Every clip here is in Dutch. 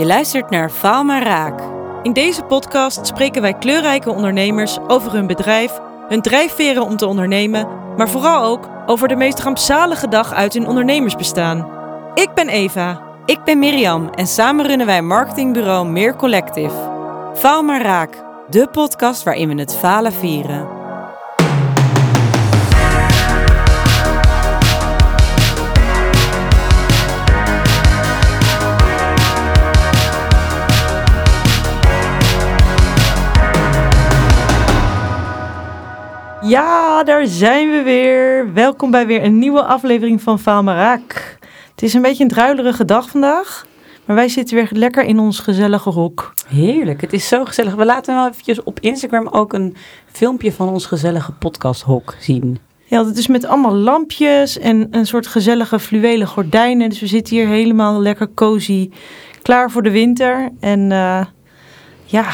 Je luistert naar Faal maar Raak. In deze podcast spreken wij kleurrijke ondernemers over hun bedrijf, hun drijfveren om te ondernemen, maar vooral ook over de meest rampzalige dag uit hun ondernemersbestaan. Ik ben Eva. Ik ben Mirjam en samen runnen wij marketingbureau Meer Collective. Faal maar Raak, de podcast waarin we het falen vieren. Ja, daar zijn we weer. Welkom bij weer een nieuwe aflevering van Faalmaraak. Het is een beetje een druilerige dag vandaag. Maar wij zitten weer lekker in ons gezellige hok. Heerlijk, het is zo gezellig. We laten wel eventjes op Instagram ook een filmpje van ons gezellige podcasthok zien. Ja, dat is met allemaal lampjes en een soort gezellige fluwelen gordijnen. Dus we zitten hier helemaal lekker cozy, klaar voor de winter. En uh, ja,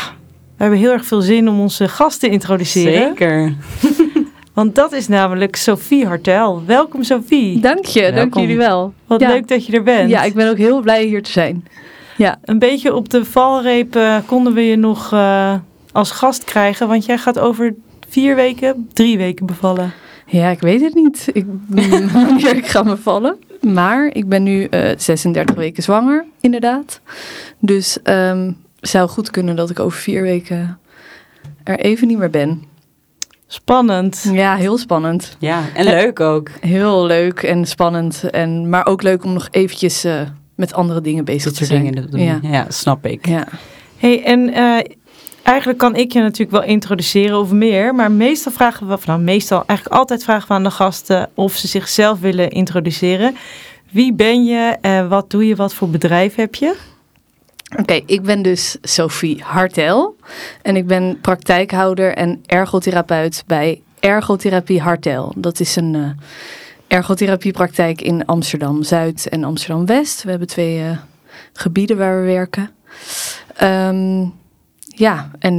we hebben heel erg veel zin om onze gast te introduceren. Zeker. Want dat is namelijk Sophie Hartel. Welkom Sophie. Dank je, dank jullie wel. Wat leuk dat je er bent. Ja, ik ben ook heel blij hier te zijn. Ja. Een beetje op de valreep uh, konden we je nog uh, als gast krijgen, want jij gaat over vier weken, drie weken bevallen. Ja, ik weet het niet. Ik, ik ga bevallen. Maar ik ben nu uh, 36 weken zwanger, inderdaad. Dus um, zou goed kunnen dat ik over vier weken er even niet meer ben. Spannend. Ja, heel spannend. Ja, en leuk ook. Heel leuk en spannend. En, maar ook leuk om nog eventjes uh, met andere dingen bezig Dat te zijn. Dingen te doen. Ja. ja, snap ik. Ja. Hey, en uh, eigenlijk kan ik je natuurlijk wel introduceren of meer. Maar meestal vragen we, of nou meestal, eigenlijk altijd vragen we aan de gasten of ze zichzelf willen introduceren. Wie ben je? Uh, wat doe je? Wat voor bedrijf heb je? Oké, okay, ik ben dus Sophie Hartel en ik ben praktijkhouder en ergotherapeut bij Ergotherapie Hartel. Dat is een uh, ergotherapiepraktijk in Amsterdam Zuid en Amsterdam West. We hebben twee uh, gebieden waar we werken. Um, ja, en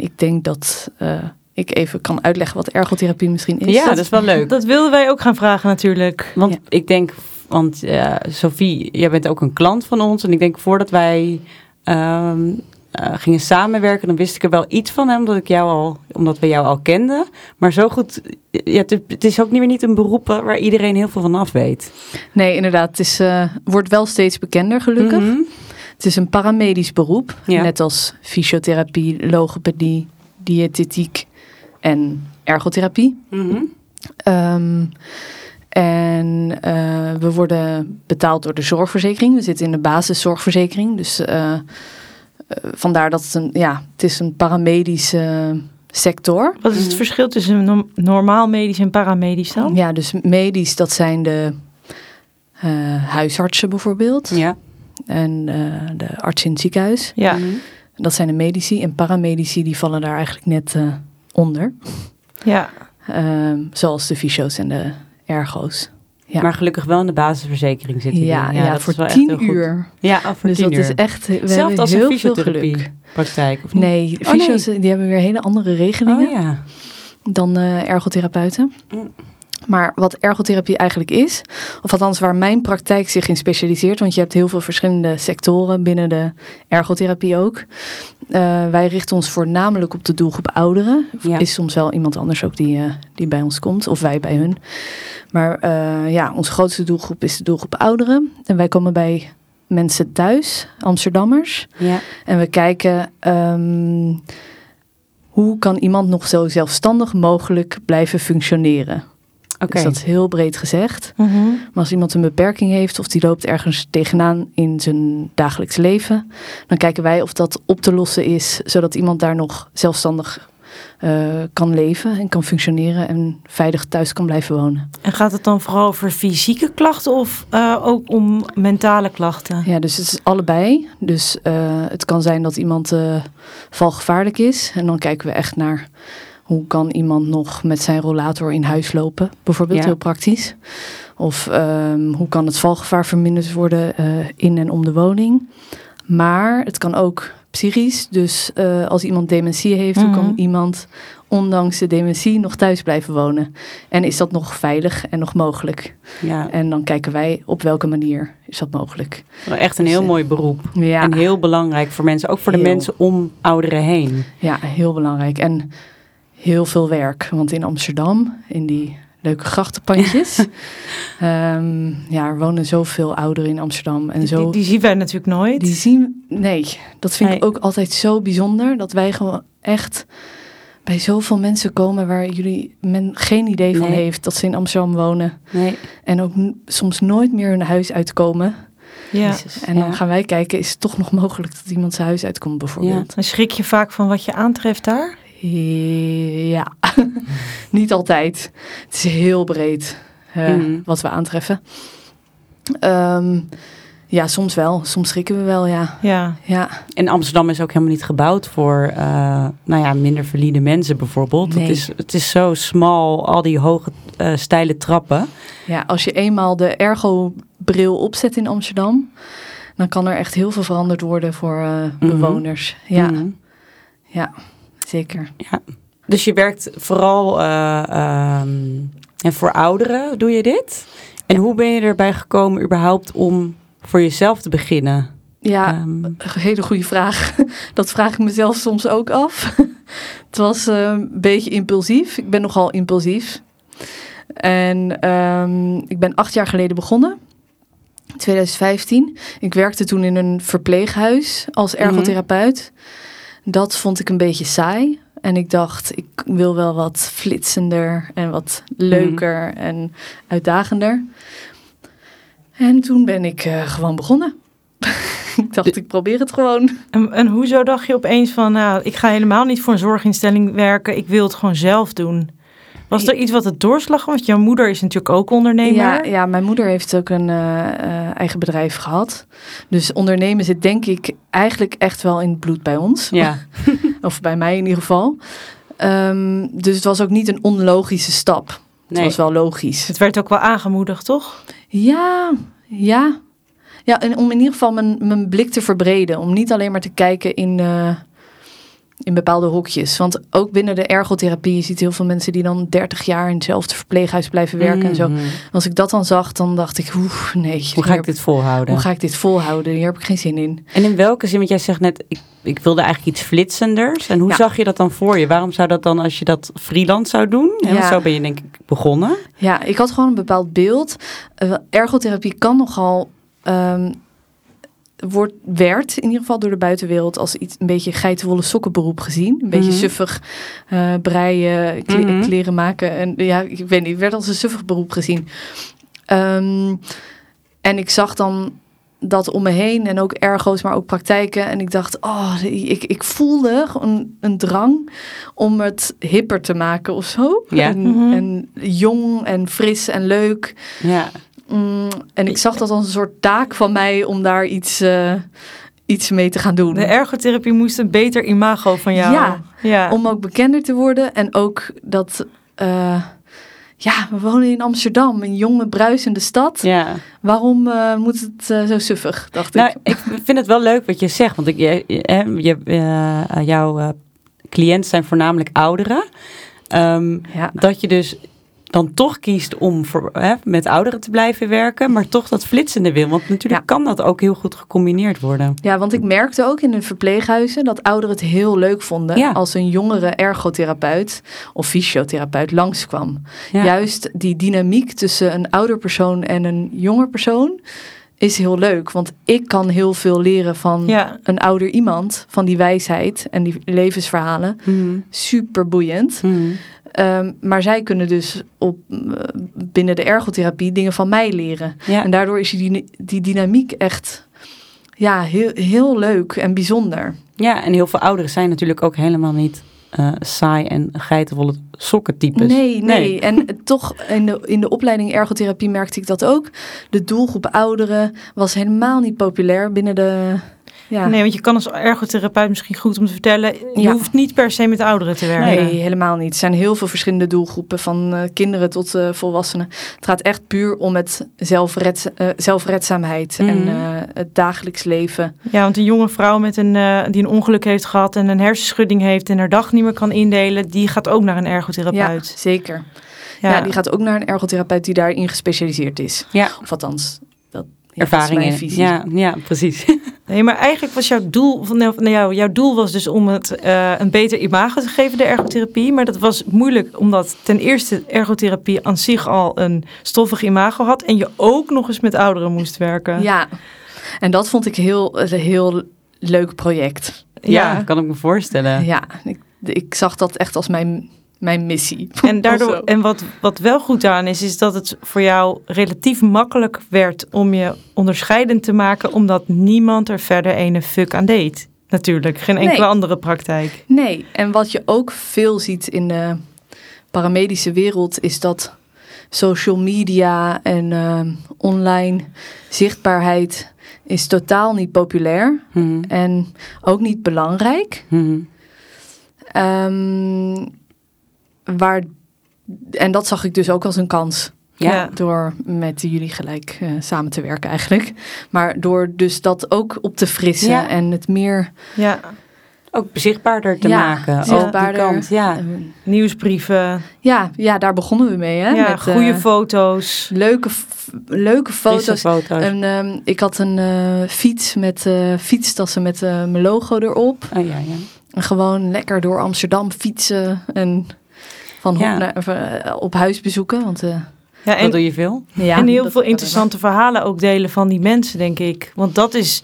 ik denk dat uh, ik even kan uitleggen wat ergotherapie misschien is. Ja, dat, dat is wel leuk. Dat wilden wij ook gaan vragen natuurlijk. Want ja. ik denk want uh, Sophie, jij bent ook een klant van ons. En ik denk voordat wij um, uh, gingen samenwerken, dan wist ik er wel iets van hem, omdat, ik jou al, omdat we jou al kenden. Maar zo goed, ja, het, het is ook niet meer niet een beroep waar iedereen heel veel van af weet. Nee, inderdaad. Het is, uh, wordt wel steeds bekender, gelukkig. Mm -hmm. Het is een paramedisch beroep, ja. net als fysiotherapie, logopedie, diëtetiek en ergotherapie. Mm -hmm. um, en uh, we worden betaald door de zorgverzekering. We zitten in de basiszorgverzekering. Dus uh, uh, vandaar dat het een, ja, het is een paramedische sector. Wat is het verschil tussen no normaal medisch en paramedisch dan? Ja, dus medisch, dat zijn de huisartsen bijvoorbeeld. Ja. En de arts in het ziekenhuis. Ja. Mm -hmm. Dat zijn de medici. En paramedici, die vallen daar eigenlijk net onder. Ja. zoals de fysio's en de ergo's. Ja. Maar gelukkig wel in de basisverzekering zitten. Ja, ja, ja, dat voor is wel tien echt uur. Ja, voor dus dat uur. is echt. We Zelfs als heel een fysiotherapie praktijk. Of niet? Nee, oh, fysio's nee. die hebben weer hele andere regelingen oh, ja. dan uh, ergotherapeuten. Mm. Maar wat ergotherapie eigenlijk is, of althans waar mijn praktijk zich in specialiseert, want je hebt heel veel verschillende sectoren binnen de ergotherapie ook. Uh, wij richten ons voornamelijk op de doelgroep ouderen. Ja. Is soms wel iemand anders ook die, uh, die bij ons komt, of wij bij hun. Maar uh, ja, onze grootste doelgroep is de doelgroep ouderen. En wij komen bij mensen thuis, Amsterdammers. Ja. En we kijken um, hoe kan iemand nog zo zelfstandig mogelijk blijven functioneren. Okay. Dus dat is heel breed gezegd. Mm -hmm. Maar als iemand een beperking heeft of die loopt ergens tegenaan in zijn dagelijks leven, dan kijken wij of dat op te lossen is, zodat iemand daar nog zelfstandig uh, kan leven en kan functioneren en veilig thuis kan blijven wonen. En gaat het dan vooral over fysieke klachten of uh, ook om mentale klachten? Ja, dus het is allebei. Dus uh, het kan zijn dat iemand valgevaarlijk is en dan kijken we echt naar hoe kan iemand nog met zijn rollator in huis lopen, bijvoorbeeld, Ja. heel praktisch. Of um, hoe kan het valgevaar verminderd worden uh, in en om de woning. Maar het kan ook psychisch. Dus eh, als iemand dementie heeft, dan kan Mhm. iemand ondanks de dementie nog thuis blijven wonen. En is dat nog veilig en nog mogelijk? Ja, En dan kijken wij op welke manier is dat mogelijk. echt een Dus, heel eh, mooi beroep. Ja, En heel belangrijk voor mensen, ook voor de mensen om ouderen heen. ja heel belangrijk. En heel veel werk. Want in Amsterdam, in die leuke grachtenpandjes... ehm, ja, er wonen zoveel ouderen in Amsterdam. En zo... Die, die zien wij natuurlijk nooit. Die zien, nee, dat vind ik ook altijd zo bijzonder. Dat wij gewoon echt bij zoveel mensen komen waar jullie men geen idee van heeft dat ze in Amsterdam wonen. Nee, En ook soms nooit meer hun huis uitkomen. ja. Jezus, En dan ja. gaan wij kijken, is het toch nog mogelijk dat iemand zijn huis uitkomt bijvoorbeeld? Dan schrik je vaak van wat je aantreft daar. Ja, niet altijd. Het is heel breed Mhm. wat we aantreffen. Ehm, ja, soms wel. Soms schrikken we wel, ja. Ja. Ja, En Amsterdam is ook helemaal niet gebouwd voor eh, nou ja, minder valide mensen bijvoorbeeld. Nee. Het, is, het is zo smal, al die hoge, eh, steile trappen. Ja, als je eenmaal de ergo-bril opzet in Amsterdam, dan kan er echt heel veel veranderd worden voor eh, bewoners. Ja, Mhm. ja, zeker. Dus je werkt vooral eh, ehm, en voor ouderen, doe je dit? En hoe ben je erbij gekomen überhaupt om voor jezelf te beginnen? Ja, Ehm, een hele goede vraag. Dat vraag ik mezelf soms ook af. Het was eh, een beetje impulsief. Ik ben nogal impulsief. En ehm, ik ben acht jaar geleden begonnen. 2015. Ik werkte toen in een verpleeghuis als ergotherapeut. Dat vond ik een beetje saai. En ik dacht, ik wil wel wat flitsender en wat leuker en uitdagender. En toen ben ik eh, gewoon begonnen. ik dacht, ik probeer het gewoon. En, en hoezo dacht je opeens van, nou, ik ga helemaal niet voor een zorginstelling werken. Ik wil het gewoon zelf doen. Was er iets wat het doorslag was? Want jouw moeder is natuurlijk ook ondernemer. Ja, ja, mijn moeder heeft ook een eh, eh, eigen bedrijf gehad. Dus ondernemen zit denk ik eigenlijk echt wel in het bloed bij ons. ja. Of bij mij in ieder geval. Ehm, dus het was ook niet een onlogische stap. Het Nee. was wel logisch. Het werd ook wel aangemoedigd, toch? Ja, ja. Ja, en om in ieder geval mijn, mijn blik te verbreden. Om niet alleen maar te kijken in, eh, in bepaalde hokjes. Want ook binnen de ergotherapie, je ziet heel veel mensen die dan 30 jaar in hetzelfde verpleeghuis blijven werken en zo. Mhm. Als ik dat dan zag, dan dacht ik, oeh, nee. Hoe ga ik dit volhouden? Hoe ga ik dit volhouden? Hier heb ik geen zin in. En in welke zin, want jij zegt net, ik, ik wilde eigenlijk iets flitsenders. En hoe Ja. zag je dat dan voor je? Waarom zou dat dan, als je dat freelance zou doen? Want Ja. zo ben je denk ik begonnen. Ja, ik had gewoon een bepaald beeld. Eh, ergotherapie kan nogal. ehm, wordt, werd in ieder geval door de buitenwereld als iets een beetje geitenwolle sokkenberoep gezien. Een beetje Mhm. suffig eh, breien, kle- Mhm. kleren maken. En ja, ik weet niet, werd als een suffig beroep gezien. Ehm, en ik zag dan dat om me heen en ook ergo's, maar ook praktijken. En ik dacht, oh, ik, ik voelde gewoon een drang om het hipper te maken of zo. Ja. En, Mhm. en jong en fris en leuk. Ja. Mm, en ik zag dat als een soort taak van mij om daar iets, eh, iets mee te gaan doen. De ergotherapie moest een beter imago van jou. Ja. ja. Om ook bekender te worden. En ook dat, eh, ja, we wonen in Amsterdam, een jonge, bruisende stad. ja. Waarom eh, moet het zo suffig, dacht Nou, ik. ik vind het wel leuk wat je zegt. Want ik, je, jouw cliënten zijn voornamelijk ouderen. Ehm, Ja. dat je dus dan toch kiest om voor, hè, met ouderen te blijven werken, maar toch dat flitsende wil. Want natuurlijk Ja. kan dat ook heel goed gecombineerd worden. ja, want ik merkte ook in de verpleeghuizen dat ouderen het heel leuk vonden Ja. als een jongere ergotherapeut of fysiotherapeut langskwam. Ja. Juist die dynamiek tussen een ouder persoon en een jonger persoon is heel leuk. Want ik kan heel veel leren van Ja. een ouder iemand, van die wijsheid en die levensverhalen. Mhm. Super boeiend. Mhm. Ehm, maar zij kunnen dus op, eh, binnen de ergotherapie dingen van mij leren. Ja. En daardoor is die, die dynamiek echt ja, heel, heel leuk en bijzonder. ja, en heel veel ouderen zijn natuurlijk ook helemaal niet eh, saai en geitenwolle sokkentypes. Nee, nee, En toch in de, in de opleiding ergotherapie merkte ik dat ook. De doelgroep ouderen was helemaal niet populair binnen de Ja. Nee, want je kan als ergotherapeut misschien goed om te vertellen... je Ja. hoeft niet per se met ouderen te werken. Nee, helemaal niet. Er zijn heel veel verschillende doelgroepen, van eh, kinderen tot eh, volwassenen. Het gaat echt puur om het zelfred, eh, zelfredzaamheid en Mhm. eh, het dagelijks leven. Ja, want een jonge vrouw met een, eh, die een ongeluk heeft gehad... en een hersenschudding heeft en haar dag niet meer kan indelen... die gaat ook naar een Ja, ergotherapeut. zeker. Ja. die gaat ook naar een ergotherapeut die daarin gespecialiseerd is. Ja, Of althans, dat, ja, ervaring dat is in. mijn visie. Ja, ja, precies. Nee, maar eigenlijk was jouw doel, van, nou, nou, jouw- doel was dus om het eh, een beter imago te geven, de ergotherapie. Maar dat was moeilijk, omdat ten eerste ergotherapie aan zich al een stoffig imago had. En je ook nog eens met ouderen moest werken. Ja, en dat vond ik heel, een heel leuk project. Ja, kan ik me voorstellen. Ja, ik, ik zag dat echt als mijn, mijn missie. En, daardoor, en wat, wat wel goed aan is, is dat het voor jou relatief makkelijk werd om je onderscheidend te maken, omdat niemand er verder ene fuck aan deed. Natuurlijk, geen enkele Nee. andere praktijk. Nee, en wat je ook veel ziet in de paramedische wereld is dat social media en eh, online zichtbaarheid is totaal niet populair Mhm. en ook niet belangrijk. Mhm. Ehm, waar, en dat zag ik dus ook als een kans. Ja. Door met jullie gelijk eh, samen te werken eigenlijk. Maar door dus dat ook op te frissen Ja. en het meer... Ja, Ook zichtbaarder te Ja, maken. zichtbaarder. Ook kant, ja. nieuwsbrieven, ja, ja, daar begonnen we mee. Hè? ja, Met, goede eh, foto's. leuke, leuke foto's. foto's. En, ehm, ik had een eh, fiets met eh, fietstassen met eh, mijn logo erop. Oh ja, ja. En gewoon lekker door Amsterdam fietsen. En van Ja. hop naar, of, eh, op huis bezoeken. Want, eh, Ja, Dat en, doe je veel. ja, en heel dat- veel dat- interessante verhalen ook delen van die mensen, denk ik. Want dat is,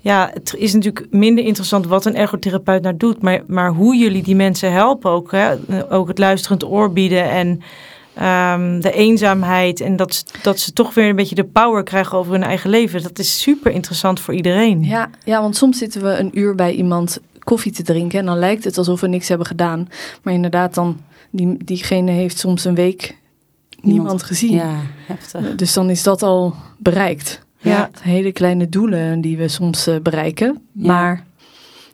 ja, het is natuurlijk minder interessant wat een ergotherapeut nou doet, maar, maar hoe jullie die mensen helpen ook. Hè? Ook het luisterend oor bieden en ehm, de eenzaamheid. En dat, ze- dat ze toch weer een beetje de power krijgen over hun eigen leven. Dat is super interessant voor iedereen. Ja, ja, want soms zitten we een uur bij iemand koffie te drinken. En dan lijkt het alsof we niks hebben gedaan. Maar inderdaad, dan, die, diegene heeft soms een week niemand, gezien. Ja, heftig. Dus dan is dat al bereikt. Ja. Hele kleine doelen die we soms eh, bereiken. Ja. Maar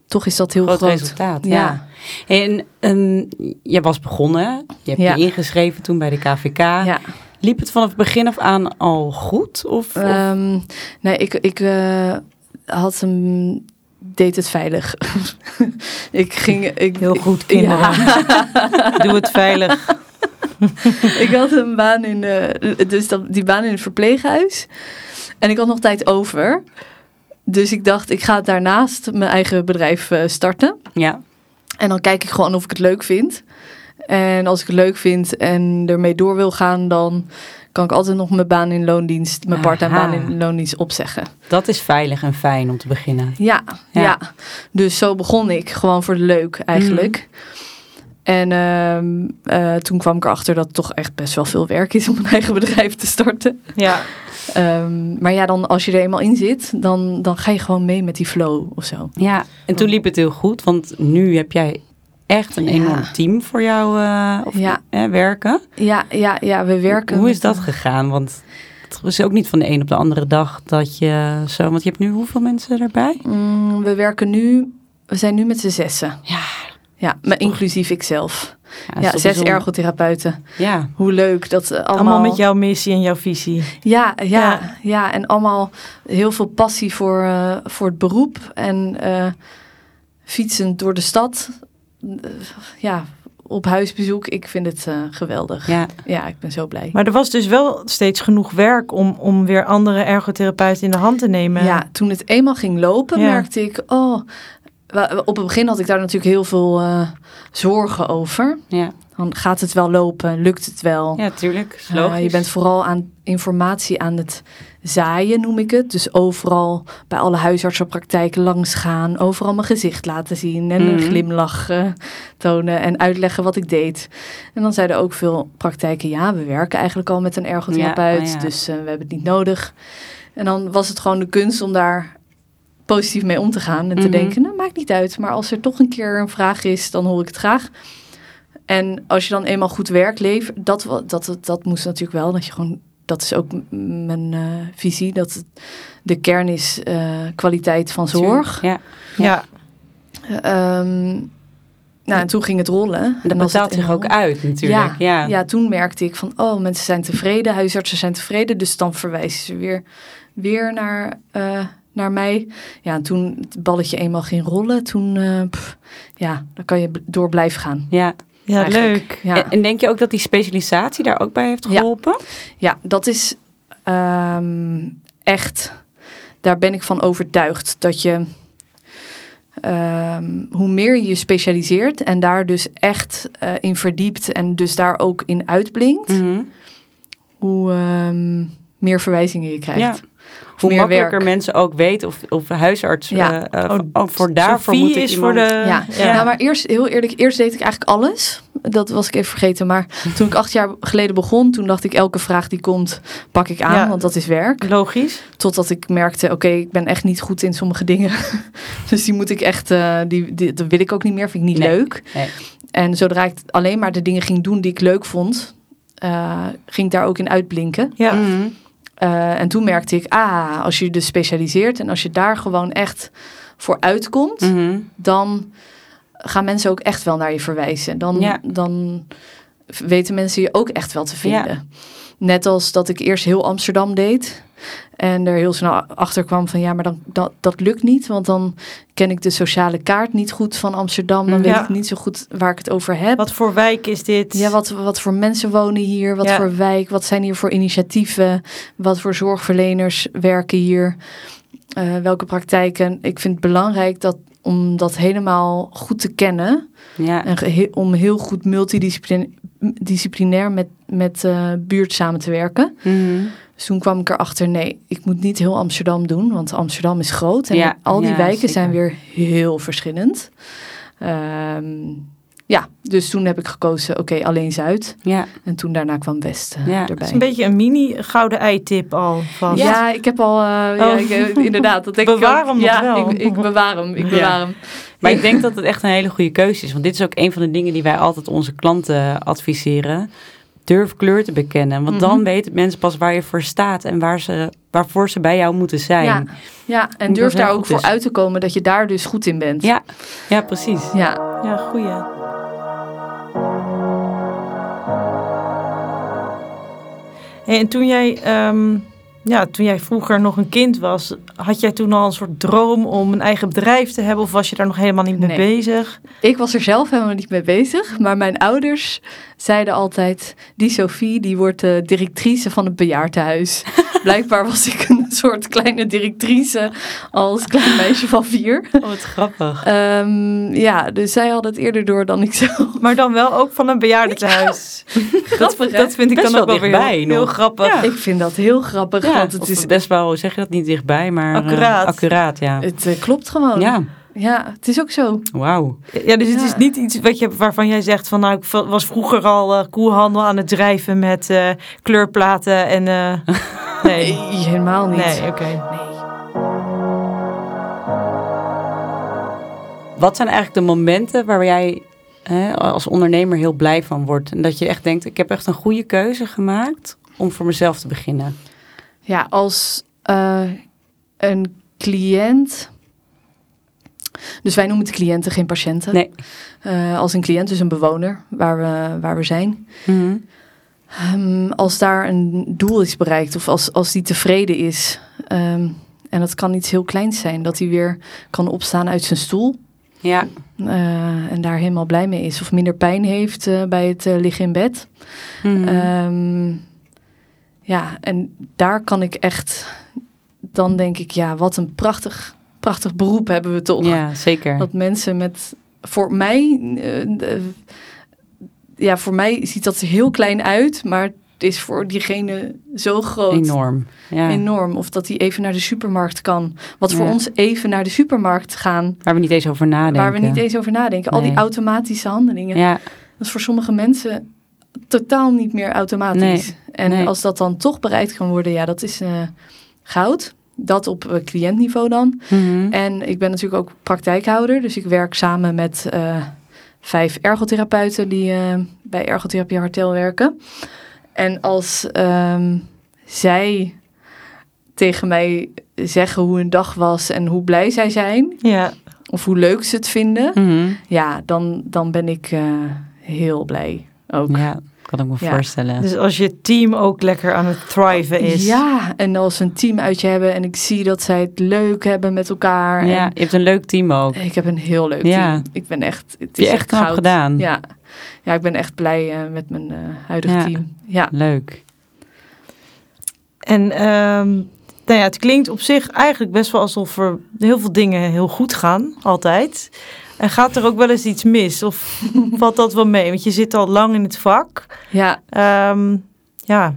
toch is dat heel Groot groot. resultaat, ja. Ja. En ehm, je was begonnen, je hebt Ja. je ingeschreven toen bij de KVK. Ja. Liep het vanaf het begin af aan al goed? Of, of- Ehm, nee, ik, ik eh, had hem, deed het veilig. ik ging, ik, Heel goed, kinderen. Ja. Doe het veilig. ik had een baan in, eh, dus dat, die baan in het verpleeghuis. En ik had nog tijd over. Dus ik dacht, ik ga daarnaast mijn eigen bedrijf eh, starten. ja. En dan kijk ik gewoon of ik het leuk vind. En als ik het leuk vind en ermee door wil gaan, dan kan ik altijd nog mijn baan in loondienst, mijn part-time baan in loondienst opzeggen. Dat is veilig en fijn om te beginnen. Ja, Ja. ja. Dus zo begon ik, gewoon voor de leuk eigenlijk. En ehm, eh, toen kwam ik erachter dat het toch echt best wel veel werk is om een eigen bedrijf te starten. Ja, Ehm, maar ja, dan als je er eenmaal in zit, dan, dan ga je gewoon mee met die flow of zo. Ja, en toen liep het heel goed, want nu heb jij echt een Ja. enorm team voor jou eh, of, Ja. eh, werken. Ja, ja, ja, we werken. Hoe is dat gegaan? Want het is ook niet van de een op de andere dag dat je zo... Want je hebt nu hoeveel mensen erbij? Mm, we werken nu, we zijn nu met z'n zessen. Ja, Ja, maar inclusief ikzelf. ja, zes bijzonder. ergotherapeuten. Ja, Hoe leuk dat allemaal... allemaal met jouw missie en jouw visie. Ja, ja, Ja. ja. en allemaal heel veel passie voor, eh, voor het beroep. En eh fietsend door de stad. Eh, ja, op huisbezoek. Ik vind het eh, geweldig. Ja. ja. ik ben zo blij. Maar er was dus wel steeds genoeg werk om, om weer andere ergotherapeuten in de hand te nemen. Ja, toen het eenmaal ging lopen, Ja. merkte ik... Oh, op het begin had ik daar natuurlijk heel veel eh, zorgen over. ja. Dan gaat het wel lopen, lukt het wel. Ja, tuurlijk. Uh, je bent vooral aan informatie aan het zaaien, noem ik het. Dus overal bij alle huisartsenpraktijken langs gaan. Overal mijn gezicht laten zien. En een Mhm. glimlach eh, tonen. En uitleggen wat ik deed. En dan zeiden ook veel praktijken... ja, we werken eigenlijk al met een ergotherapeut. Ja, ja. Dus eh, we hebben het niet nodig. En dan was het gewoon de kunst om daar positief mee om te gaan. En te Mhm. denken, nou, maakt niet uit. Maar als er toch een keer een vraag is, dan hoor ik het graag. En als je dan eenmaal goed werk levert, dat, dat, dat moest natuurlijk wel, dat je gewoon dat is ook mijn eh, visie, dat de kern is eh, kwaliteit van zorg. Ja. Ja, Ehm, nou, en toen ging het rollen. En dat En betaalt zich ook uit natuurlijk. Ja, Ja. ja. toen merkte ik van, oh, mensen zijn tevreden, huisartsen zijn tevreden, dus dan verwijzen ze weer, weer naar, eh, naar mij. Ja, en toen het balletje eenmaal ging rollen, toen, eh, pff, ja, dan kan je door blijven gaan. ja. Ja Eigenlijk. leuk. Ja. En, en denk je ook dat die specialisatie daar ook bij heeft geholpen? Ja, dat is ehm, echt, daar ben ik van overtuigd dat je, ehm, hoe meer je je specialiseert en daar dus echt eh, in verdiept en dus daar ook in uitblinkt, Mhm. hoe ehm, meer verwijzingen je krijgt. Ja. Hoe meer makkelijker werk. mensen ook weten of, of huisarts Ja. eh, eh, Oh, ook voor daarvoor Sophie moet ik is iemand... voor de... Ja. ja. Nou, maar eerst, heel eerlijk, eerst deed ik eigenlijk alles. Dat was ik even vergeten. Maar toen ik acht jaar geleden begon, toen dacht ik elke vraag die komt, pak ik aan, Ja. want dat is werk. Logisch. Totdat ik merkte, oké, ik ben echt niet goed in sommige dingen. dus die moet ik echt, eh, die, die, dat wil ik ook niet meer, vind ik niet Nee. leuk. Nee. En zodra ik alleen maar de dingen ging doen die ik leuk vond, eh, ging ik daar ook in uitblinken. Ja. Mhm. Eh, en toen merkte ik, ah, als je dus specialiseert en als je daar gewoon echt voor uitkomt, Mhm. dan gaan mensen ook echt wel naar je verwijzen. Dan, Ja. dan weten mensen je ook echt wel te vinden. Net als dat ik eerst heel Amsterdam deed. En er heel snel achter kwam van ja, maar dan, dat, dat lukt niet. Want dan ken ik de sociale kaart niet goed van Amsterdam. Dan Ja. weet ik niet zo goed waar ik het over heb. Wat voor wijk is dit? Ja, wat, wat voor mensen wonen hier? Wat Ja. voor wijk? Wat zijn hier voor initiatieven? Wat voor zorgverleners werken hier? Eh, welke praktijken? Ik vind het belangrijk dat, om dat helemaal goed te kennen. Ja. En om heel goed multidisciplinair met, met eh, buurt samen te werken. Mhm. Dus toen kwam ik erachter, nee, ik moet niet heel Amsterdam doen. Want Amsterdam is groot. En Ja, al die ja, wijken zeker. zijn weer heel verschillend. Ehm, ja, dus toen heb ik gekozen, oké, alleen Zuid. ja. En toen daarna kwam West eh, Ja, erbij. Dat is een beetje een mini gouden ei-tip al. Van. Ja, ik heb al, eh, ja, Oh. ik, inderdaad. Dat denk Bewaar ik ook. hem nog ja, wel. Ik, ik bewaar hem, ik Ja. bewaar hem. Maar ik denk dat het echt een hele goede keuze is. Want dit is ook een van de dingen die wij altijd onze klanten adviseren. Durf kleur te bekennen. Want dan Mhm. weten mensen pas waar je voor staat en waar ze, waarvoor ze bij jou moeten zijn. Ja, ja, en durf daar ook voor is. uit te komen dat je daar dus goed in bent. ja, ja, precies. Ja, Ja, goeie. Hey, en toen jij, ehm, ja, toen jij vroeger nog een kind was, had jij toen al een soort droom om een eigen bedrijf te hebben? Of was je daar nog helemaal niet mee Nee. bezig? ik was er zelf helemaal niet mee bezig. Maar mijn ouders zeiden altijd... die Sophie, die wordt de directrice van het bejaardenhuis. Blijkbaar was ik een soort kleine directrice als klein meisje van vier. Oh, wat grappig. Ehm, ja, dus zij hadden het eerder door dan ik zelf. Maar dan wel ook van een bejaardentehuis. Grappig? Dat vind ik Best dan ook wel wel weer heel, heel grappig. Ja. Ik vind dat heel grappig, Ja, want het is... best wel, zeg je dat niet dichtbij, maar eh, Accuraat. accuraat, ja. Het eh, klopt gewoon. Ja, ja, het is ook zo. wauw. Ja, dus het Ja. is niet iets wat je, waarvan jij zegt van nou, ik was vroeger al eh, koelhandel aan het drijven met eh, kleurplaten en eh, nee. Nee, helemaal niet. Nee, oké. Nee. Wat zijn eigenlijk de momenten waar jij hè, als ondernemer heel blij van wordt? En dat je echt denkt, ik heb echt een goede keuze gemaakt om voor mezelf te beginnen. Ja, als eh, een cliënt. Dus wij noemen het cliënten, geen patiënten. Nee. Eh, als een cliënt, dus een bewoner waar we, waar we zijn. Mhm. Ehm, als daar een doel is bereikt of als, als die tevreden is. ehm, en dat kan iets heel kleins zijn, dat hij weer kan opstaan uit zijn stoel. Ja, eh, en daar helemaal blij mee is. Of minder pijn heeft eh, bij het liggen in bed. Mhm. Ehm, ja, en daar kan ik echt, dan denk ik, ja, wat een prachtig, prachtig beroep hebben we toch. ja zeker. Dat mensen met, voor mij, eh, de- ja, voor mij ziet dat er heel klein uit, maar het is voor diegene zo groot. Enorm. Ja. Enorm. Of dat hij even naar de supermarkt kan. Wat voor ons even naar de supermarkt gaan, Waar we niet eens over nadenken. waar we niet eens over nadenken. Al die automatische handelingen. Ja, Dat is voor sommige mensen totaal niet meer automatisch. Nee, en nee. als dat dan toch bereikt kan worden, ja, dat is eh, goud. Dat op eh, cliëntniveau dan. Mhm. En ik ben natuurlijk ook praktijkhouder. Dus ik werk samen met eh, vijf ergotherapeuten die eh, bij Ergotherapie Hartel werken. En als ehm, zij tegen mij zeggen hoe hun dag was en hoe blij zij zijn. Ja, Of hoe leuk ze het vinden. Mhm. Ja, dan, dan ben ik heel blij ook. Ja, kan ik me Ja. voorstellen. dus als je team ook lekker aan het thriven is. Ja, en als we een team uitje hebben en ik zie dat zij het leuk hebben met elkaar. ja, En je hebt een leuk team ook. ik heb een heel leuk Ja. team. Ik ben echt, het is je echt knap goud. gedaan. Ja. ja, ik ben echt blij eh, met mijn eh, huidige Ja. team. Ja. Leuk. En ehm, nou ja, het klinkt op zich eigenlijk best wel alsof er heel veel dingen heel goed gaan, altijd. En gaat er ook wel eens iets mis? Of valt dat wel mee? Want je zit al lang in het vak. ja, Ehm, ja,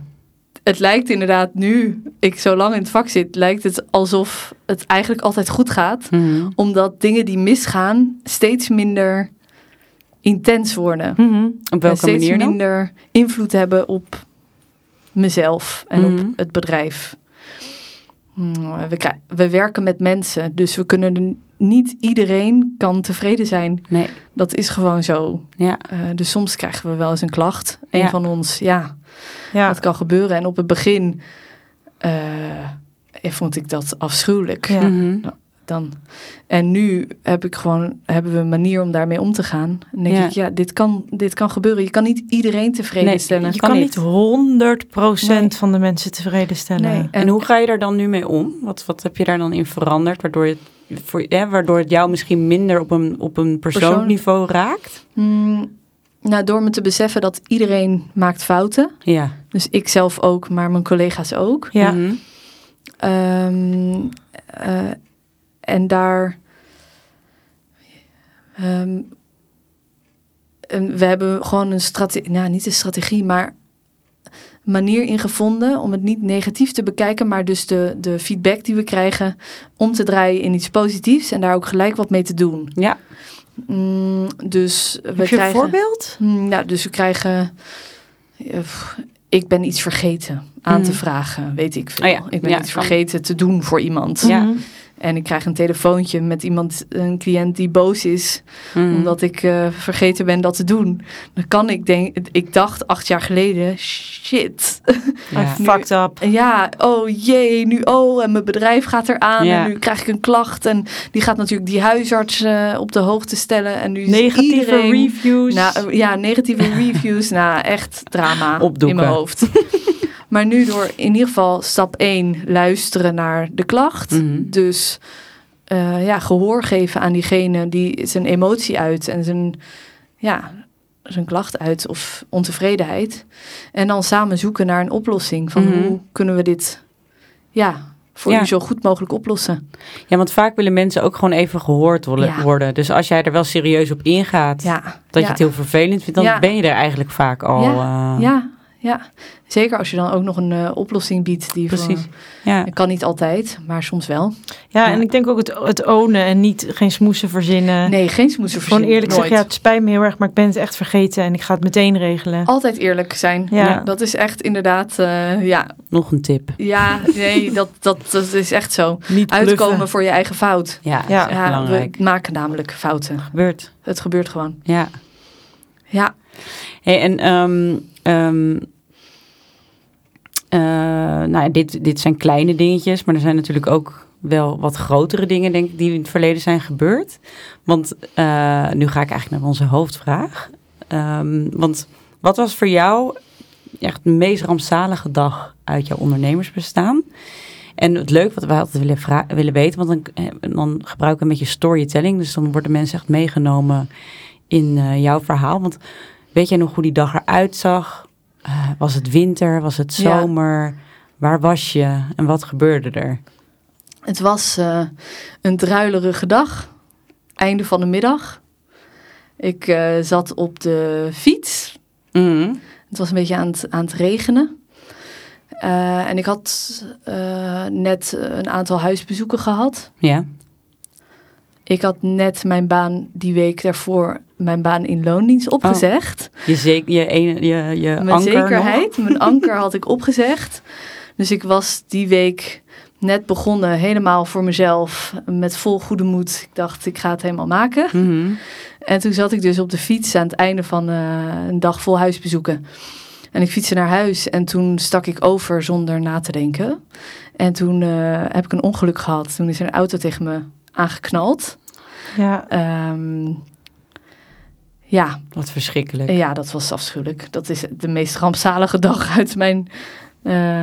het lijkt inderdaad nu, ik zo lang in het vak zit, lijkt het alsof het eigenlijk altijd goed gaat. Mhm. Omdat dingen die misgaan steeds minder intens worden. mhm. Op en welke steeds manier dan? minder invloed hebben op mezelf en Mhm. op het bedrijf. Hmm, We, we werken met mensen, dus we kunnen er- niet iedereen kan tevreden zijn. Nee, Dat is gewoon zo. ja. Eh, dus soms krijgen we wel eens een klacht. Een Ja. van ons, ja, ja. dat kan gebeuren. En op het begin eh, vond ik dat afschuwelijk. Ja. Mhm. Dan. En nu heb ik gewoon, hebben we een manier om daarmee om te gaan. En denk Ja. ik, ja, dit kan, dit kan gebeuren. Je kan niet iedereen tevreden Nee, stellen. Je kan kan, niet. niet 100% Nee. van de mensen tevreden stellen. Nee. En hoe ga je daar dan nu mee om? Wat, wat heb je daar dan in veranderd? Waardoor het, voor, hè, waardoor het jou misschien minder op een, op een persoonlijk Persoon- niveau raakt? Hmm, nou, door me te beseffen dat iedereen maakt fouten. Ja. Dus ik zelf ook, maar mijn collega's ook. Ja. Mhm. Ehm, eh, en daar. ehm, en we hebben gewoon een strategie, nou niet een strategie, maar manier in gevonden om het niet negatief te bekijken, maar dus de, de feedback die we krijgen om te draaien in iets positiefs en daar ook gelijk wat mee te doen. Ja. Mm, dus we Heb je een krijgen. voorbeeld? Mm, Nou, dus we krijgen. eh, Ik ben iets vergeten aan te Mhm. vragen, weet ik veel. Oh ja, Ik ben ja, iets vergeten te doen voor iemand. Ja. En ik krijg een telefoontje met iemand, een cliënt die boos is, Mhm. omdat ik eh, vergeten ben dat te doen. Dan kan ik denk, ik dacht acht jaar geleden, shit. Fucked up. Ja, oh jee, nu oh, en mijn bedrijf gaat eraan en nu krijg ik een klacht. En die gaat natuurlijk die huisarts eh, op de hoogte stellen. En nu Negatieve iedereen... reviews. Nou, ja, negatieve reviews. Nou, echt drama Opdoeken. in mijn hoofd. maar nu door in ieder geval stap 1 luisteren naar de klacht. Mhm. Dus eh, ja, gehoor geven aan diegene die zijn emotie uit en zijn, ja, zijn klacht uit of ontevredenheid. En dan samen zoeken naar een oplossing van Mhm. hoe kunnen we dit ja, voor Ja. u zo goed mogelijk oplossen. ja, want vaak willen mensen ook gewoon even gehoord worden. Ja. Dus als jij er wel serieus op ingaat, Ja, dat je het heel vervelend vindt, dan ben je er eigenlijk vaak al. eh, Ja, ja, zeker als je dan ook nog een eh, oplossing biedt. Die Precies. Voor, ja. kan niet altijd, maar soms wel. Ja, Ja. en ik denk ook het, het ownen en niet geen smoesen verzinnen. Nee, geen smoesen Gewoon verzinnen. eerlijk zeggen, ja, het spijt me heel erg, maar ik ben het echt vergeten en ik ga het meteen regelen. Altijd eerlijk zijn. Ja. Ja. Dat is echt inderdaad, eh, ja, Nog een tip. ja, nee, dat, dat, dat is echt zo. Niet Uitkomen bluffen. voor je eigen fout. Ja, Ja. is echt Ja, belangrijk. we maken namelijk fouten. Gebeurt. Het gebeurt gewoon. Ja. Ja, Hey, en ehm, ehm, eh, nou, dit, dit zijn kleine dingetjes, maar er zijn natuurlijk ook wel wat grotere dingen, denk ik, die in het verleden zijn gebeurd. Want eh, nu ga ik eigenlijk naar onze hoofdvraag. Ehm, want wat was voor jou echt de meest rampzalige dag uit jouw ondernemersbestaan? En het leuke wat wij altijd willen, willen weten, want dan, eh, dan gebruiken we een beetje storytelling. Dus dan worden mensen echt meegenomen in jouw verhaal. Want weet jij nog hoe die dag eruit zag? Eh, was het winter? Was het Ja. zomer? Waar was je? En wat gebeurde er? het was eh, een druilerige dag. Einde van de middag. Ik eh, zat op de fiets. Mhm. Het was een beetje aan het, aan het regenen. En ik had net een aantal huisbezoeken gehad. Ja. Ik had net mijn baan die week daarvoor, mijn baan in loondienst opgezegd. Je, zeek, je, ene, je, je mijn anker zekerheid, mijn anker had ik opgezegd. Dus ik was die week net begonnen, helemaal voor mezelf, met vol goede moed. Ik dacht, ik ga het helemaal maken. Mhm. En toen zat ik dus op de fiets aan het einde van eh, een dag vol huisbezoeken. En ik fietste naar huis en toen stak ik over zonder na te denken. En toen eh, heb ik een ongeluk gehad. Toen is er een auto tegen me aangeknald. Ja. Ehm, ja, Wat verschrikkelijk. ja, dat was afschuwelijk. Dat is de meest rampzalige dag uit mijn eh,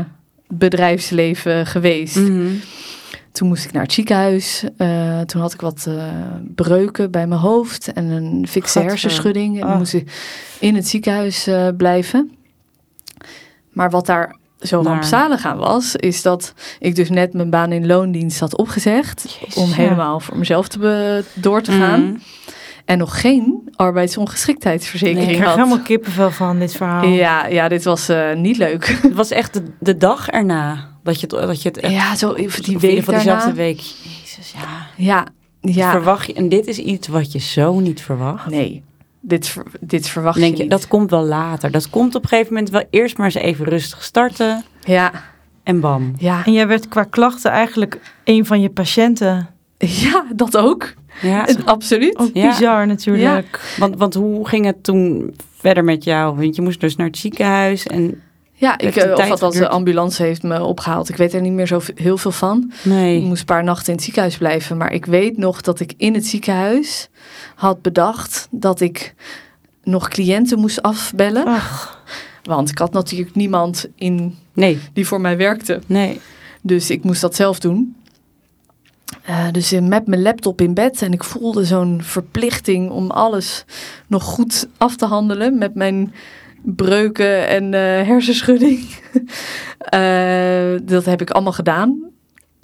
bedrijfsleven geweest. Mhm. Toen moest ik naar het ziekenhuis. Eh, toen had ik wat eh, breuken bij mijn hoofd en een fikse hersenschudding. En Ah. moest ik in het ziekenhuis blijven. Maar wat daar zo Maar- rampzalig aan was, is dat ik dus net mijn baan in loondienst had opgezegd. Jezus, om ja. helemaal voor mezelf te door te gaan. Mhm. En nog geen Ik arbeidsongeschiktheidsverzekering krijg had. helemaal kippenvel van dit verhaal. Ja, ja, dit was eh, niet leuk. Het was echt de, de dag erna dat je het, dat je het echt... Ja, zo die week geval daarna. dezelfde week. Jezus, ja. Ja, ja. Verwacht je, en dit is iets wat je zo niet verwacht. Nee, dit, dit verwacht denk je je, niet. dat komt wel later. Dat komt op een gegeven moment wel eerst maar eens even rustig starten. Ja, En bam. ja. En jij werd qua klachten eigenlijk een van je patiënten. ja, dat ook. Ja. Absoluut. Ook Ja. bizar natuurlijk. Want, want hoe ging het toen verder met jou? Want je moest dus naar het ziekenhuis. En Ja, ik, eh, of althans de ambulance heeft me opgehaald. Ik weet er niet meer zo heel veel van. Ik nee. moest een paar nachten in het ziekenhuis blijven. Maar ik weet nog dat ik in het ziekenhuis had bedacht dat ik nog cliënten moest afbellen. Ach, Want ik had natuurlijk niemand in Nee. die voor mij werkte. Nee. Dus ik moest dat zelf doen. Eh, dus met mijn laptop in bed en ik voelde zo'n verplichting om alles nog goed af te handelen met mijn breuken en eh, hersenschudding. Eh, dat heb ik allemaal gedaan.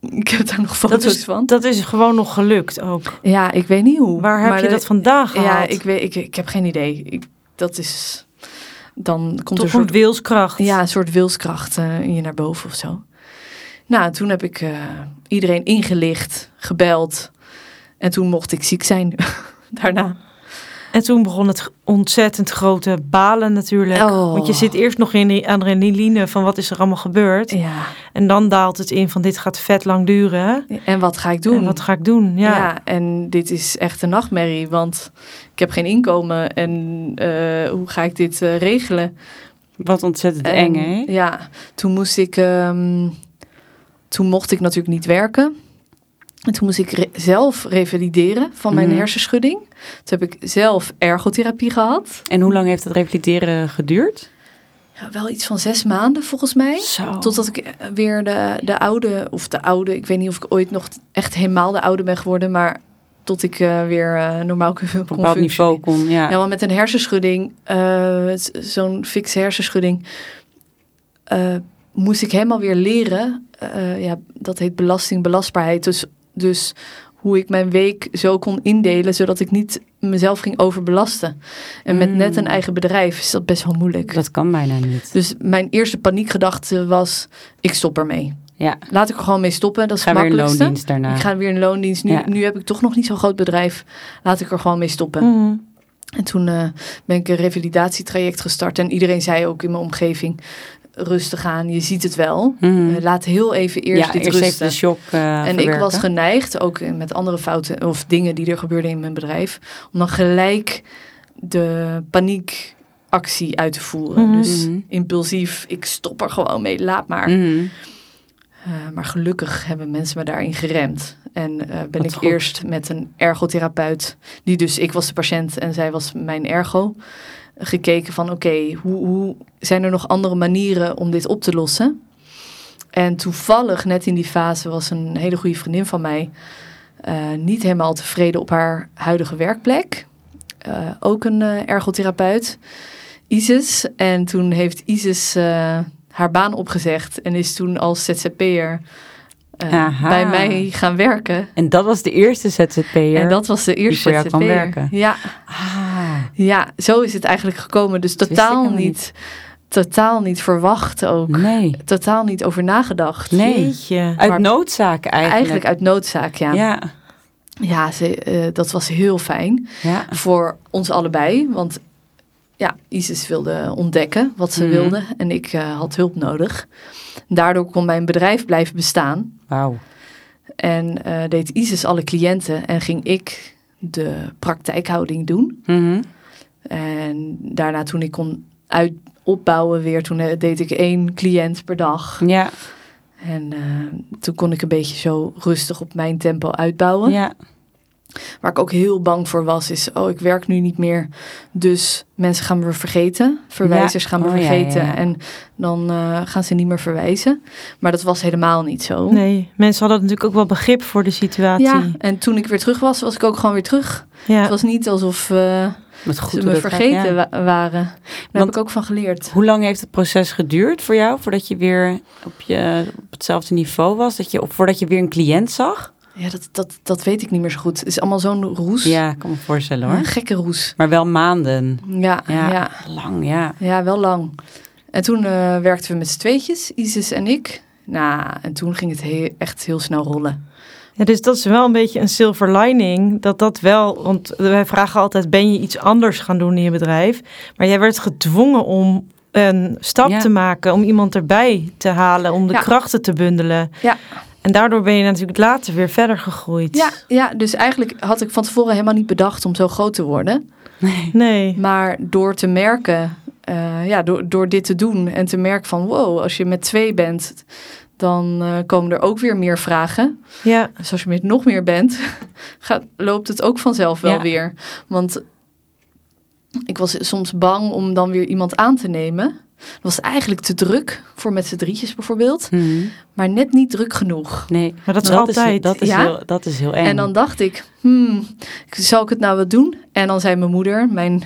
Ik heb daar nog foto's dat, is, van. dat is gewoon nog gelukt ook. Ja, ik weet niet hoe. Waar heb maar je de- dat vandaan gehaald? Ja, ik, weet, ik, ik heb geen idee. Ik, dat is. Dan komt er Toch een een soort wilskracht. Ja, een soort wilskracht in je naar boven of zo. Nou, toen heb ik eh, iedereen ingelicht, gebeld. En toen mocht ik ziek zijn daarna. En toen begon het ontzettend grote balen natuurlijk. Oh. Want je zit eerst nog in die adrenaline van wat is er allemaal gebeurd. Ja. En dan daalt het in van dit gaat vet lang duren. En wat ga ik doen? En wat ga ik doen? Ja. ja. en dit is echt een nachtmerrie, want ik heb geen inkomen. En eh, hoe ga ik dit eh, regelen? Wat ontzettend En, eng, hè? Ja, toen moest ik... ehm, toen mocht ik natuurlijk niet werken. En toen moest ik re- zelf revalideren van mijn Mhm. hersenschudding. Toen heb ik zelf ergotherapie gehad. En hoe lang heeft het revalideren geduurd? Ja, wel iets van zes maanden volgens mij. Zo. Totdat ik eh, weer de, de oude, of de oude, ik weet niet of ik ooit nog echt helemaal de oude ben geworden, maar tot ik eh, weer eh, normaal kon, op een bepaald niveau kon. Ja. Ja, want met een hersenschudding, zo'n fikse hersenschudding, moest ik helemaal weer leren. eh, ja, dat heet belastingbelastbaarheid. Dus, dus hoe ik mijn week zo kon indelen, zodat ik niet mezelf ging overbelasten. En met Mm. net een eigen bedrijf is dat best wel moeilijk. Dat kan bijna niet. Dus mijn eerste paniekgedachte was, ik stop ermee. Ja, Laat ik er gewoon mee stoppen, dat is ga het weer loondienst daarna. Ik ga weer in loondienst. Nu, Ja. nu heb ik toch nog niet zo'n groot bedrijf. Laat ik er gewoon mee stoppen. Mhm. En toen eh, ben ik een revalidatietraject gestart. En iedereen zei ook in mijn omgeving, rustig aan, je ziet het wel. Mhm. Eh, laat heel even eerst ja, dit eerst even rusten. de shock eh, en ik was geneigd, ook met andere fouten of dingen die er gebeurden in mijn bedrijf, om dan gelijk de paniekactie uit te voeren. Mhm. Dus Mhm. impulsief, ik stop er gewoon mee, laat maar. Eh, maar gelukkig hebben mensen me daarin geremd. En ben Wat ik goed. eerst met een ergotherapeut, die dus, ik was de patiënt en zij was mijn ergo, gekeken van oké, hoe, hoe zijn er nog andere manieren om dit op te lossen? En toevallig, net in die fase, was een hele goede vriendin van mij eh, niet helemaal tevreden op haar huidige werkplek. Eh, ook een eh, ergotherapeut, Isis. En toen heeft Isis haar baan opgezegd en is toen als ZZP'er bij mij gaan werken. En dat was de eerste ZZP'er. En dat was de eerste ZZP'er. werken. Ja, Ah, ja, zo is het eigenlijk gekomen. Dus totaal niet, totaal niet verwacht ook. nee. Totaal niet over nagedacht. Nee. Jeetje. Uit Maar- noodzaak eigenlijk. Eigenlijk uit noodzaak, ja. Ja, Ja, ze, eh, dat was heel fijn ja. voor ons allebei. Want ja, Isis wilde ontdekken wat ze Mhm. wilde en ik eh, had hulp nodig. Daardoor kon mijn bedrijf blijven bestaan. Wauw. En eh, deed Isis alle cliënten en ging ik de praktijkhouding doen. Mhm. En daarna toen ik kon uit, opbouwen weer. Toen eh, deed ik één cliënt per dag. Ja, En eh, toen kon ik een beetje zo rustig op mijn tempo uitbouwen. ja. Waar ik ook heel bang voor was, is: oh, ik werk nu niet meer. Dus mensen gaan me vergeten. Verwijzers gaan me Oh, vergeten. ja, ja. En dan eh, gaan ze niet meer verwijzen. Maar dat was helemaal niet zo. Nee, mensen hadden natuurlijk ook wel begrip voor de situatie. Ja, en toen ik weer terug was, was ik ook gewoon weer terug. Ja. Het was niet alsof eh, Met goed ze me gaat, vergeten wa- waren. Daar heb ik ook van geleerd. Hoe lang heeft het proces geduurd voor jou voordat je weer op, je, op hetzelfde niveau was? Dat je, of voordat je weer een cliënt zag? Ja, dat, dat, dat weet ik niet meer zo goed. Het is allemaal zo'n roes. Ja, ik kan me voorstellen hoor. Een gekke roes. Maar wel maanden. Ja, Ja, ja. lang, ja. Ja, wel lang. En toen eh, werkten we met z'n tweetjes, Isis en ik. Nou, en toen ging het he- echt heel snel rollen. Ja, dus dat is wel een beetje een silver lining. Dat dat wel, want wij vragen altijd: ben je iets anders gaan doen in je bedrijf? Maar jij werd gedwongen om een stap Ja. te maken, om iemand erbij te halen, om de Ja. krachten te bundelen. Ja. En daardoor ben je natuurlijk later weer verder gegroeid. Ja, ja, dus eigenlijk had ik van tevoren helemaal niet bedacht om zo groot te worden. Nee. Nee. Maar door te merken, eh, ja, door, door dit te doen en te merken van wow, als je met twee bent, dan eh, komen er ook weer meer vragen. Ja. Dus als je met nog meer bent, gaat, loopt het ook vanzelf wel Ja. weer. Want ik was soms bang om dan weer iemand aan te nemen. Dat was eigenlijk te druk voor met z'n drietjes bijvoorbeeld. Mhm. Maar net niet druk genoeg. Nee, Maar dat is altijd. Is, dat, is Ja. heel, dat is heel eng. En dan dacht ik, hmm, zal ik het nou wel doen? En dan zei mijn moeder, mijn,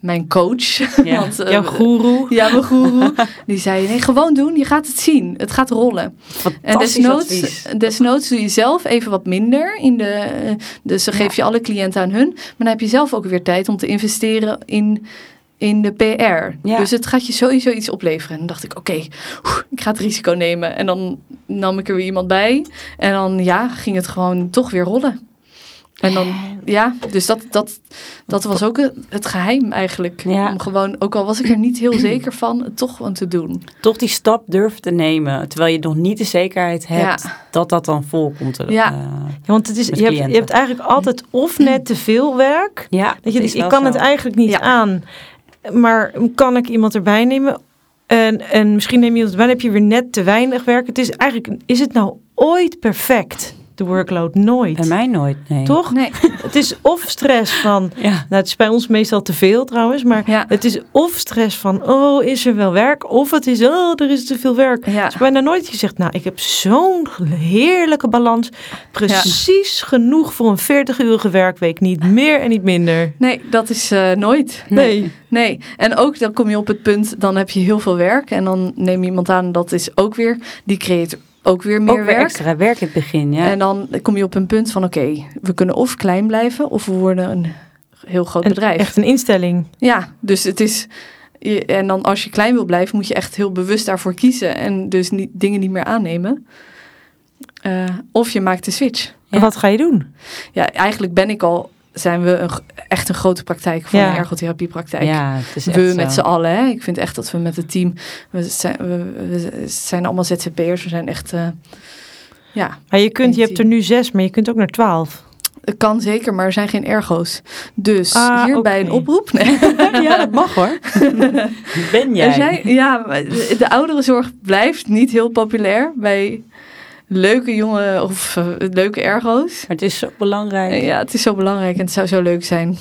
mijn coach. Ja. want, eh, Jouw goeroe. Ja, mijn goeroe. Die zei, nee, gewoon doen. Je gaat het zien. Het gaat rollen. En desnoods, advies. desnoods doe je zelf even wat minder. In de, dus dan geef je alle cliënten aan hun. Maar dan heb je zelf ook weer tijd om te investeren in, in de PR. Ja. Dus het gaat je sowieso iets opleveren. En dan dacht ik, oké, ik ga het risico nemen. En dan nam ik er weer iemand bij. En dan ja, ging het gewoon toch weer rollen. En dan, ja, dus dat, dat, dat was ook het, het geheim eigenlijk. Ja. Om gewoon, ook al was ik er niet heel zeker van, het toch gewoon te doen. Toch die stap durven te nemen. Terwijl je nog niet de zekerheid hebt Ja. dat dat dan volkomt. Ja. Eh, Ja, want het is, je, hebt, je eigenlijk altijd of net te veel werk. ja, je, dat is ik kan zo. het eigenlijk niet Ja. aan. Maar kan ik iemand erbij nemen? En, en misschien neem je iemand erbij, dan heb je weer net te weinig werk. Het is eigenlijk, is het nou ooit perfect, de workload? Nooit. Bij mij nooit, nee. Toch? Nee, Het is of stress van, Ja. nou het is bij ons meestal te veel trouwens, maar ja. het is of stress van, oh is er wel werk? Of het is, oh er is te veel werk. Ja. Het is bijna nooit gezegd, nou ik heb zo'n heerlijke balans. Precies genoeg voor een 40-urige werkweek. Niet meer en niet minder. Nee, dat is eh, nooit. Nee. Nee. En ook dan kom je op het punt, dan heb je heel veel werk. En dan neem je iemand aan, dat is ook weer, die creëert ook weer meer Ook weer werk. extra werk in het begin, ja. En dan kom je op een punt van, oké, we kunnen of klein blijven, of we worden een heel groot Een- bedrijf. Echt een instelling. Ja, dus het is. je- En dan als je klein wil blijven, moet je echt heel bewust daarvoor kiezen. En dus niet, dingen niet meer aannemen. Eh, of je maakt de switch. Ja. Wat ga je doen? Ja, eigenlijk ben ik al, zijn we een, echt een grote praktijk van Ja. een ergotherapiepraktijk. ja, het is echt we met z'n allen. Hè? Ik vind echt dat we met het team, we zijn, we, we zijn allemaal ZZP'ers. We zijn echt, eh, ja, Maar je, kunt, je hebt er nu zes, maar je kunt ook naar twaalf. het kan zeker, maar er zijn geen ergo's. Dus Ah, hierbij een oproep. Nee. Ja, dat mag hoor. Ben jij? Er zijn, ja, de ouderenzorg blijft niet heel populair bij leuke jonge of eh, leuke ergo's. Maar het is zo belangrijk. Ja, het is zo belangrijk en het zou zo leuk zijn.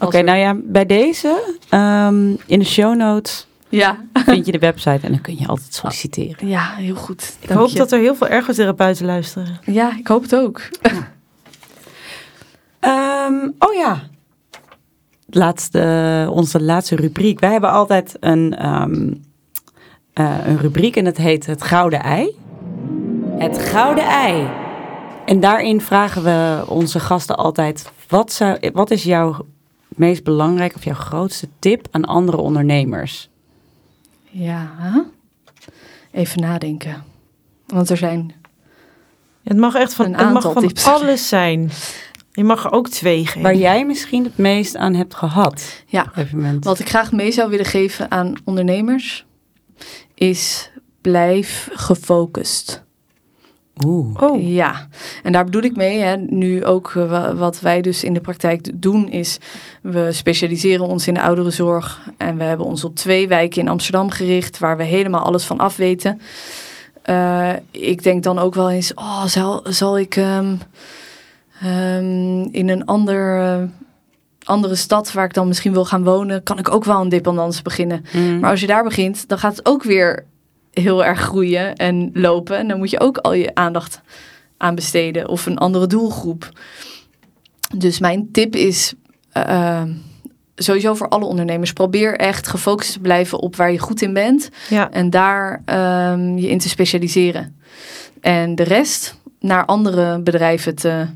Oké, er- nou ja, bij deze, ehm, in de show notes Ja, vind je de website en dan kun je altijd solliciteren. ja, heel goed. Ik hoop dat er heel veel ergotherapeuten luisteren. Ja, ik hoop het ook. Ehm, oh ja, laatste, onze laatste rubriek. Wij hebben altijd een, ehm, eh, een rubriek en het heet het Gouden Ei. Het Gouden Ei. En daarin vragen we onze gasten altijd, wat, zou, wat is jouw meest belangrijke of jouw grootste tip aan andere ondernemers? Ja, even nadenken. Want er zijn, Het mag echt van, Een het mag van tips. alles zijn. Je mag er ook twee geven. Waar jij misschien het meest aan hebt gehad ja, wat ik graag mee zou willen geven aan ondernemers is blijf gefocust. Oeh. Oh, Ja, en daar bedoel ik mee. Hè, nu ook eh, wa- wat wij dus in de praktijk doen is... we specialiseren ons in de ouderenzorg. En we hebben ons op twee wijken in Amsterdam gericht... waar we helemaal alles van afweten. Eh ik denk dan ook wel eens... oh, zal, zal ik ehm, ehm, in een ander, eh, andere stad... waar ik dan misschien wil gaan wonen... kan ik ook wel een dependance beginnen. Mm. Maar als je daar begint, dan gaat het ook weer heel erg groeien en lopen. En dan moet je ook al je aandacht aan besteden of een andere doelgroep. Dus mijn tip is eh, sowieso voor alle ondernemers: probeer echt gefocust te blijven op waar je goed in bent ja. en daar ehm, je in te specialiseren. En de rest naar andere bedrijven te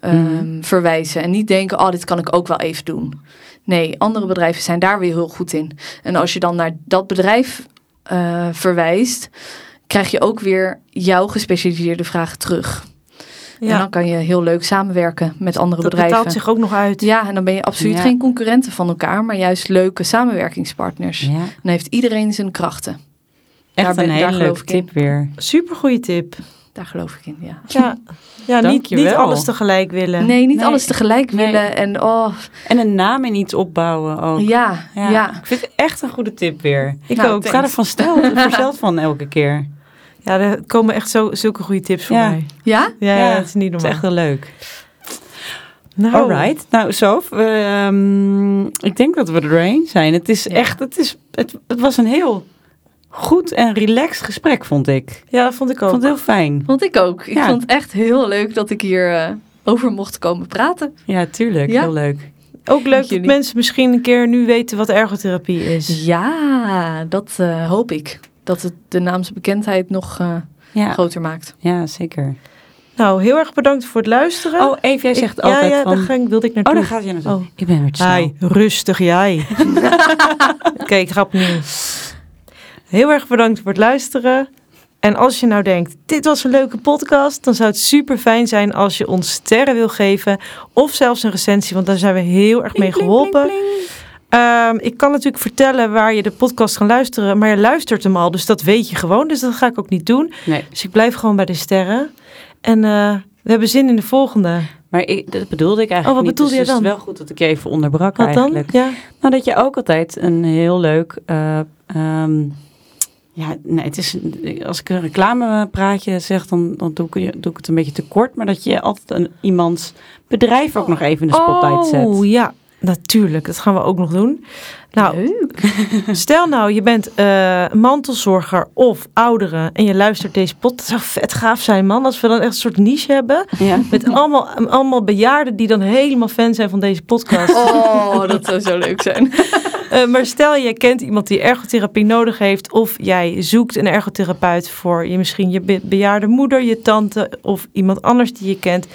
ehm, Mhm. verwijzen. En niet denken, oh, dit kan ik ook wel even doen. Nee, andere bedrijven zijn daar weer heel goed in. En als je dan naar dat bedrijf eh, verwijst, krijg je ook weer jouw gespecialiseerde vragen terug. En ja. dan kan je heel leuk samenwerken met andere Dat bedrijven. betaalt zich ook nog uit. Ja, en dan ben je absoluut Ja. geen concurrenten van elkaar, maar juist leuke samenwerkingspartners. Ja, Dan heeft iedereen zijn krachten. echt Daar ben- een hele leuke tip weer. Super goede tip. Daar geloof ik in, ja. Ja, ja niet, niet alles tegelijk willen. Nee, niet Nee. alles tegelijk Nee. willen. En oh, En een naam in iets opbouwen ook. ja, ja. Ja, Ik vind het echt een goede tip weer. Ik Nou, ook. Ik ga er van stel, versteld van elke keer. Ja, er komen echt zo, zulke goede tips voor Ja. mij. Ja? Ja, Ja, ja, dat is niet Het is normaal. echt heel leuk. nou, Alright. Nou, Sof, ehm, ik denk dat we er doorheen zijn. Het is Ja. echt, het, is, het, het was een heel goed en relaxed gesprek, vond ik. Ja, dat vond ik Ik ook. vond het heel fijn. Vond ik ook. Ik Ja. vond het echt heel leuk dat ik hier eh, over mocht komen praten. Ja, tuurlijk. Ja. Heel leuk. Ook leuk dat jullie. mensen misschien een keer nu weten wat ergotherapie is. Ja, dat eh, hoop ik. Dat het de naamsbekendheid nog eh, Ja, groter maakt. ja zeker. Nou, heel erg bedankt voor het luisteren. Oh, Eve, jij Ik- zegt ja, altijd ja, van... daar ik, wilde ik naartoe. Oh, daar gaat je naartoe. Oh. Ik ben weer te snel. Hi, rustig jij. Oké, ik ga opnieuw. Heel erg bedankt voor het luisteren. En als je nou denkt, dit was een leuke podcast, dan zou het super fijn zijn als je ons sterren wil geven. Of zelfs een recensie, want daar zijn we heel erg mee geholpen. Ehm, ik kan natuurlijk vertellen waar je de podcast kan luisteren, maar je luistert hem al, dus dat weet je gewoon. Dus dat ga ik ook niet doen. Nee, Dus ik blijf gewoon bij de sterren. En eh, we hebben zin in de volgende. maar ik, dat bedoelde ik eigenlijk Oh, wat niet. bedoelde dus je het is dan? wel goed dat ik je even onderbrak Wat dan? eigenlijk. Ja. Nou, dat je ook altijd een heel leuk... eh, ehm, ja, nee, het is... Als ik een reclamepraatje zeg, dan, dan doe, ik, doe ik het een beetje te kort. Maar dat je altijd een, iemands bedrijf ook nog even in de spotlight zet. Oh ja, natuurlijk. Dat gaan we ook nog doen. Nou, Leuk. stel nou, je bent eh, mantelzorger of oudere en je luistert deze pot. Dat zou vet gaaf zijn, man. Als we dan echt een soort niche hebben. Ja. Met allemaal, allemaal bejaarden die dan helemaal fan zijn van deze podcast. Oh, dat zou zo leuk zijn. Eh, maar stel, je kent iemand die ergotherapie nodig heeft. Of jij zoekt een ergotherapeut voor je, misschien je be- bejaarde moeder, je tante of iemand anders die je kent.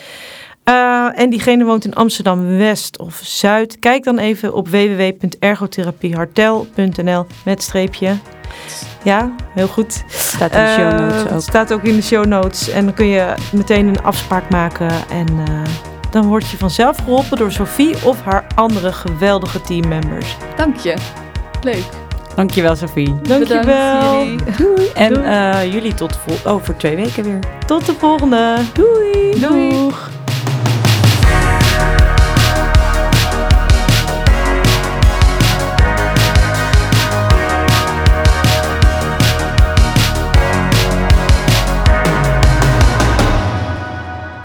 Eh, en diegene woont in Amsterdam West of Zuid. Kijk dan even op www.ergotherapiehartel.nl met streepje. Ja, heel goed. Staat in de show Eh, notes ook. staat ook in de show notes. En dan kun je meteen een afspraak maken. En dan word je vanzelf geholpen door Sophie of haar andere geweldige teammembers. Dank je. Leuk. Dankjewel, Sophie. Dankjewel. Bedankt jullie. En Doei. eh, jullie tot vol over twee weken weer. Tot de volgende. Doei. Doei. Doeg.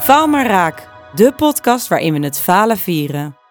Faal maar raak, de podcast waarin we het falen vieren.